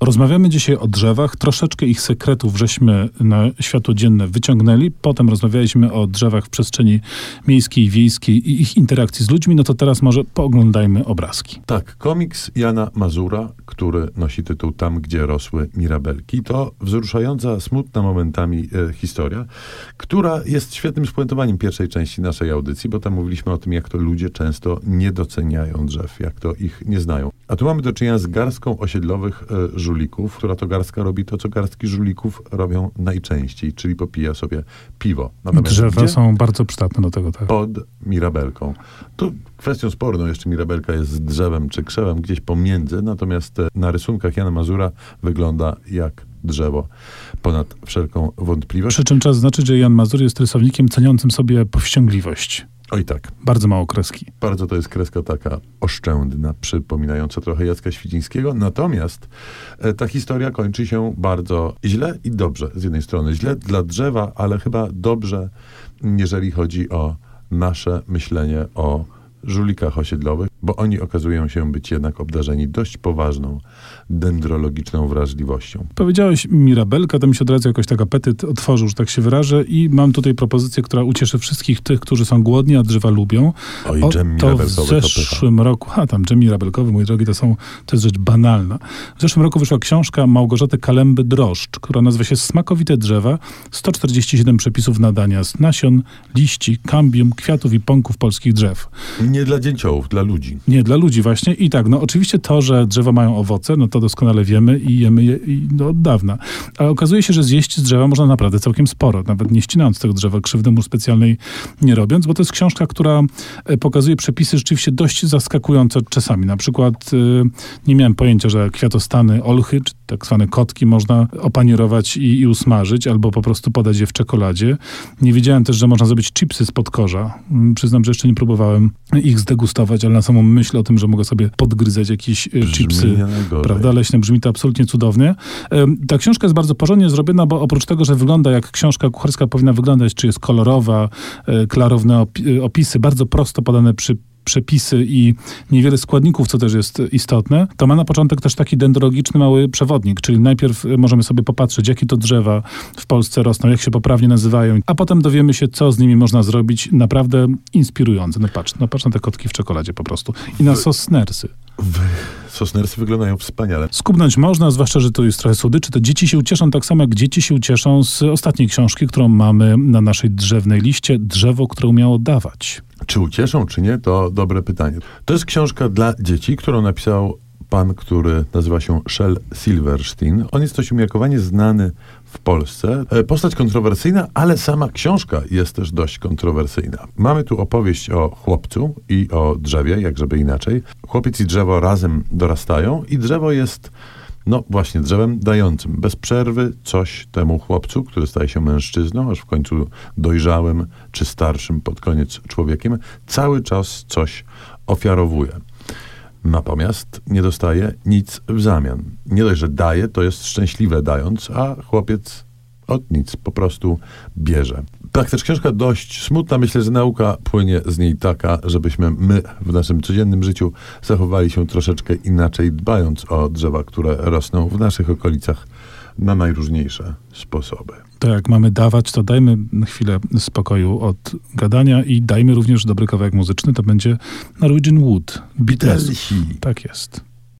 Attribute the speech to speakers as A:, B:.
A: Rozmawiamy dzisiaj o drzewach. Troszeczkę ich sekretów żeśmy na światło dzienne wyciągnęli. Potem rozmawialiśmy o drzewach w przestrzeni miejskiej, wiejskiej i ich interakcji z ludźmi. No to teraz może pooglądajmy obrazki.
B: Tak, komiks Jana Mazura, który nosi tytuł Tam, gdzie rosły mirabelki, to wzruszająca, smutna momentami e, historia, która jest świetnym spuentowaniem pierwszej części naszej audycji, bo tam mówiliśmy o tym, jak to ludzie często nie doceniają drzew, jak to ich nie znają. A tu mamy do czynienia z garstką osiedlowych e, żulików, która to garstka robi to, co garstki żulików robią najczęściej, czyli popija sobie piwo.
A: Natomiast Drzewa gdzie? są bardzo przydatne do tego. Tak.
B: Pod mirabelką. Tu kwestią sporną jeszcze mirabelka jest drzewem czy krzewem, gdzieś pomiędzy, natomiast e, na rysunkach Jana Mazura wygląda jak drzewo ponad wszelką wątpliwość.
A: Przy czym trzeba zaznaczyć, że Jan Mazur jest rysownikiem ceniącym sobie powściągliwość.
B: Oj tak.
A: Bardzo mało kreski.
B: Bardzo to jest kreska taka oszczędna, przypominająca trochę Jacka Świdzińskiego. Natomiast e, ta historia kończy się bardzo źle i dobrze z jednej strony. Źle dla drzewa, ale chyba dobrze, jeżeli chodzi o nasze myślenie o żulikach osiedlowych, bo oni okazują się być jednak obdarzeni dość poważną dendrologiczną wrażliwością.
A: Powiedziałeś Mirabelka, to mi się od razu jakoś tak apetyt otworzył, że tak się wyrażę i mam tutaj propozycję, która ucieszy wszystkich tych, którzy są głodni, a drzewa lubią.
B: Oj, o, dżem to
A: w zeszłym roku, a tam dżem mirabelkowy, mój drogi, to są, to jest rzecz banalna. W zeszłym roku wyszła książka Małgorzaty Kalemby Droszcz, która nazywa się Smakowite drzewa, 147 przepisów nadania z nasion, liści, kambium, kwiatów i pąków polskich drzew.
B: Nie dla dzięciołów, dla ludzi.
A: Nie, dla ludzi właśnie. I tak, no oczywiście to, że drzewa mają owoce, no to doskonale wiemy i jemy je no, od dawna. Ale okazuje się, że zjeść z drzewa można naprawdę całkiem sporo, nawet nie ścinając tego drzewa, krzywdy mu specjalnej nie robiąc, bo to jest książka, która e, pokazuje przepisy rzeczywiście dość zaskakujące czasami. Na przykład y, nie miałem pojęcia, że kwiatostany olchy, czy tak zwane kotki można opanierować i, i usmażyć, albo po prostu podać je w czekoladzie. Nie wiedziałem też, że można zrobić chipsy z podkorza. Mm, przyznam, że jeszcze nie próbowałem ich zdegustować, ale na samą myśl o tym, że mogę sobie podgryzać jakieś e, chipsy, prawda, leśne, brzmi to absolutnie cudownie. Ta książka jest bardzo porządnie zrobiona, bo oprócz tego, że wygląda jak książka kucharska powinna wyglądać, czy jest kolorowa, e, klarowne opisy, bardzo prosto podane przy przepisy i niewiele składników, co też jest istotne, to ma na początek też taki dendrologiczny mały przewodnik, czyli najpierw możemy sobie popatrzeć, jakie to drzewa w Polsce rosną, jak się poprawnie nazywają, a potem dowiemy się, co z nimi można zrobić. Naprawdę inspirujące. No patrz, no patrz na te kotki w czekoladzie po prostu. I na sosnersy.
B: Sosnersy wyglądają wspaniale.
A: Skubnąć można, zwłaszcza, że to jest trochę słodyczy. To dzieci się ucieszą tak samo, jak dzieci się ucieszą z ostatniej książki, którą mamy na naszej drzewnej liście. Drzewo, które umiało dawać.
B: Czy ucieszą, czy nie, to dobre pytanie. To jest książka dla dzieci, którą napisał pan, który nazywa się Shell Silverstein. On jest dość umiarkowanie znany w Polsce. E, postać kontrowersyjna, ale sama książka jest też dość kontrowersyjna. Mamy tu opowieść o chłopcu i o drzewie, jak żeby inaczej. Chłopiec i drzewo razem dorastają i drzewo jest no właśnie, drzewem dającym bez przerwy coś temu chłopcu, który staje się mężczyzną, aż w końcu dojrzałym czy starszym pod koniec człowiekiem, cały czas coś ofiarowuje. Natomiast nie dostaje nic w zamian. Nie dość, że daje, to jest szczęśliwe dając, a chłopiec od nic po prostu bierze. Tak, też książka dość smutna. Myślę, że nauka płynie z niej taka, żebyśmy my w naszym codziennym życiu zachowali się troszeczkę inaczej, dbając o drzewa, które rosną w naszych okolicach na najróżniejsze sposoby.
A: To jak mamy dawać, to dajmy chwilę spokoju od gadania i dajmy również dobry kawałek muzyczny. To będzie Norwegian Wood. Beatles. Tak jest.